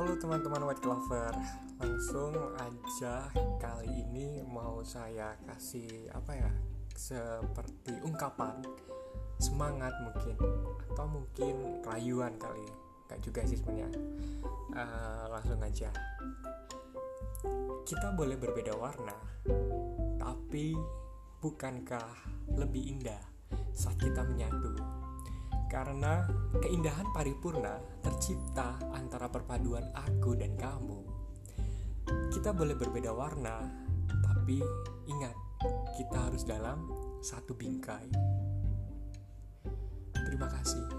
teman-teman White Clover. Langsung aja kali ini mau saya kasih apa ya Seperti ungkapan semangat mungkin Atau mungkin rayuan kali. Gak juga sih sebenarnya. Uh, Langsung aja. Kita boleh berbeda warna Tapi bukankah lebih indah saat kita menyatu karena keindahan paripurna tercipta antara perpaduan aku dan kamu. Kita boleh berbeda warna, tapi ingat, kita harus dalam satu bingkai. Terima kasih.